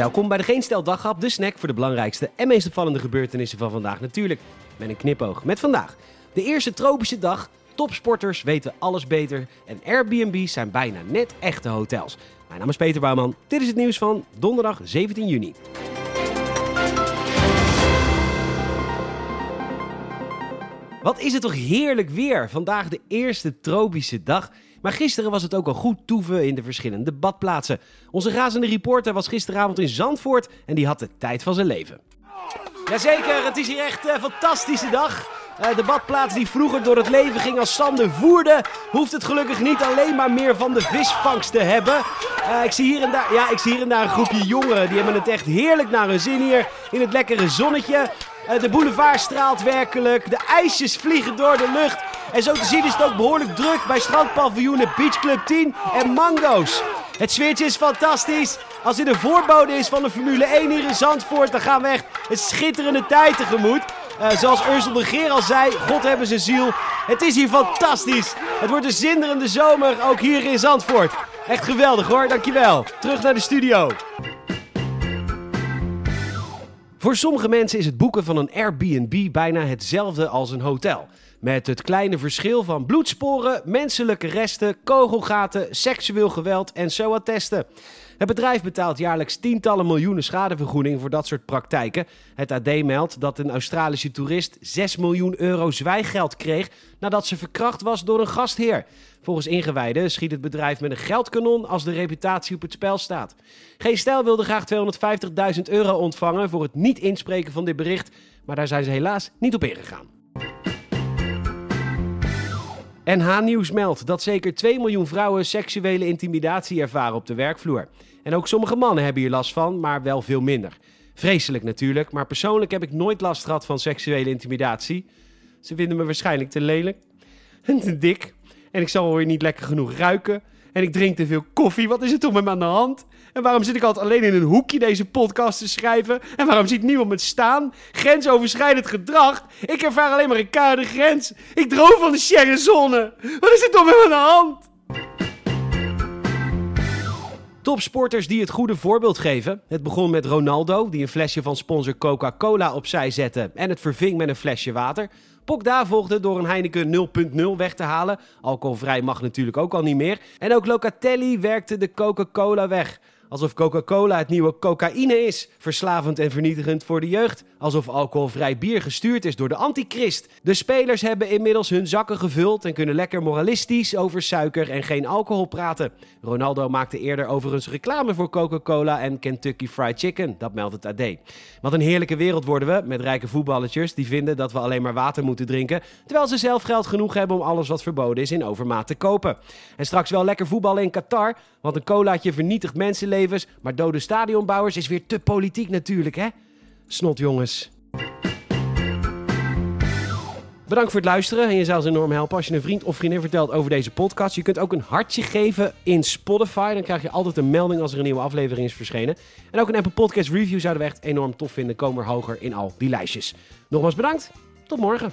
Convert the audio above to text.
Welkom bij de Geen Stel de snack voor de belangrijkste en meest opvallende gebeurtenissen van vandaag. Natuurlijk met een knipoog. Met vandaag de eerste tropische dag. Topsporters weten alles beter en Airbnb's zijn bijna net echte hotels. Mijn naam is Peter Bouwman. Dit is het nieuws van donderdag 17 juni. Wat is het toch heerlijk weer. Vandaag de eerste tropische dag. Maar gisteren was het ook al goed toeven in de verschillende badplaatsen. Onze razende reporter was gisteravond in Zandvoort en die had de tijd van zijn leven. Jazeker, het is hier echt een fantastische dag. Uh, de badplaats die vroeger door het leven ging als Sander voerde, hoeft het gelukkig niet alleen maar meer van de visvangst te hebben. Uh, ik, zie hier en daar, ja, ik zie hier en daar een groepje jongeren, die hebben het echt heerlijk naar hun zin hier in het lekkere zonnetje. Uh, de boulevard straalt werkelijk, de ijsjes vliegen door de lucht. En zo te zien is het ook behoorlijk druk bij strandpaviljoenen Beach Club 10 en Mango's. Het sfeertje is fantastisch. Als dit een voorbode is van de Formule 1 hier in Zandvoort, dan gaan we echt een schitterende tijd tegemoet. Uh, zoals Ursel de Geer al zei, God hebben zijn ziel. Het is hier fantastisch. Het wordt een zinderende zomer, ook hier in Zandvoort. Echt geweldig hoor, dankjewel. Terug naar de studio. Voor sommige mensen is het boeken van een Airbnb bijna hetzelfde als een hotel. Met het kleine verschil van bloedsporen, menselijke resten, kogelgaten, seksueel geweld en SOA-testen. Het bedrijf betaalt jaarlijks tientallen miljoenen schadevergoeding voor dat soort praktijken. Het AD meldt dat een Australische toerist 6 miljoen euro zwijggeld kreeg nadat ze verkracht was door een gastheer. Volgens ingewijden schiet het bedrijf met een geldkanon als de reputatie op het spel staat. Geen Stijl wilde graag 250.000 euro ontvangen voor het niet inspreken van dit bericht, maar daar zijn ze helaas niet op ingegaan. NH Nieuws meldt dat zeker 2 miljoen vrouwen seksuele intimidatie ervaren op de werkvloer. En ook sommige mannen hebben hier last van, maar wel veel minder. Vreselijk natuurlijk, maar persoonlijk heb ik nooit last gehad van seksuele intimidatie. Ze vinden me waarschijnlijk te lelijk en te dik. En ik zal weer niet lekker genoeg ruiken. En ik drink te veel koffie. Wat is er toch met me aan de hand? En waarom zit ik altijd alleen in een hoekje deze podcast te schrijven? En waarom ziet niemand me staan? Grensoverschrijdend gedrag. Ik ervaar alleen maar een koude grens. Ik droom van de Sierra Wat is er toch met me aan de hand? Topsporters die het goede voorbeeld geven. Het begon met Ronaldo, die een flesje van sponsor Coca-Cola opzij zette en het verving met een flesje water. Pogda volgde door een Heineken 0.0 weg te halen. Alcoholvrij mag natuurlijk ook al niet meer. En ook Locatelli werkte de Coca-Cola weg. Alsof Coca-Cola het nieuwe cocaïne is. Verslavend en vernietigend voor de jeugd. Alsof alcoholvrij bier gestuurd is door de antichrist. De spelers hebben inmiddels hun zakken gevuld en kunnen lekker moralistisch over suiker en geen alcohol praten. Ronaldo maakte eerder overigens reclame voor Coca-Cola en Kentucky Fried Chicken. Dat meldt het AD. Wat een heerlijke wereld worden we met rijke voetballetjes die vinden dat we alleen maar water moeten drinken. Terwijl ze zelf geld genoeg hebben om alles wat verboden is in overmaat te kopen. En straks wel lekker voetballen in Qatar, want een colaatje vernietigt maar dode stadionbouwers is weer te politiek natuurlijk, hè? Snot jongens. Bedankt voor het luisteren en je zou enorm helpen als je een vriend of vriendin vertelt over deze podcast. Je kunt ook een hartje geven in Spotify. Dan krijg je altijd een melding als er een nieuwe aflevering is verschenen. En ook een Apple Podcast Review zouden we echt enorm tof vinden. Komen er hoger in al die lijstjes. Nogmaals bedankt. Tot morgen.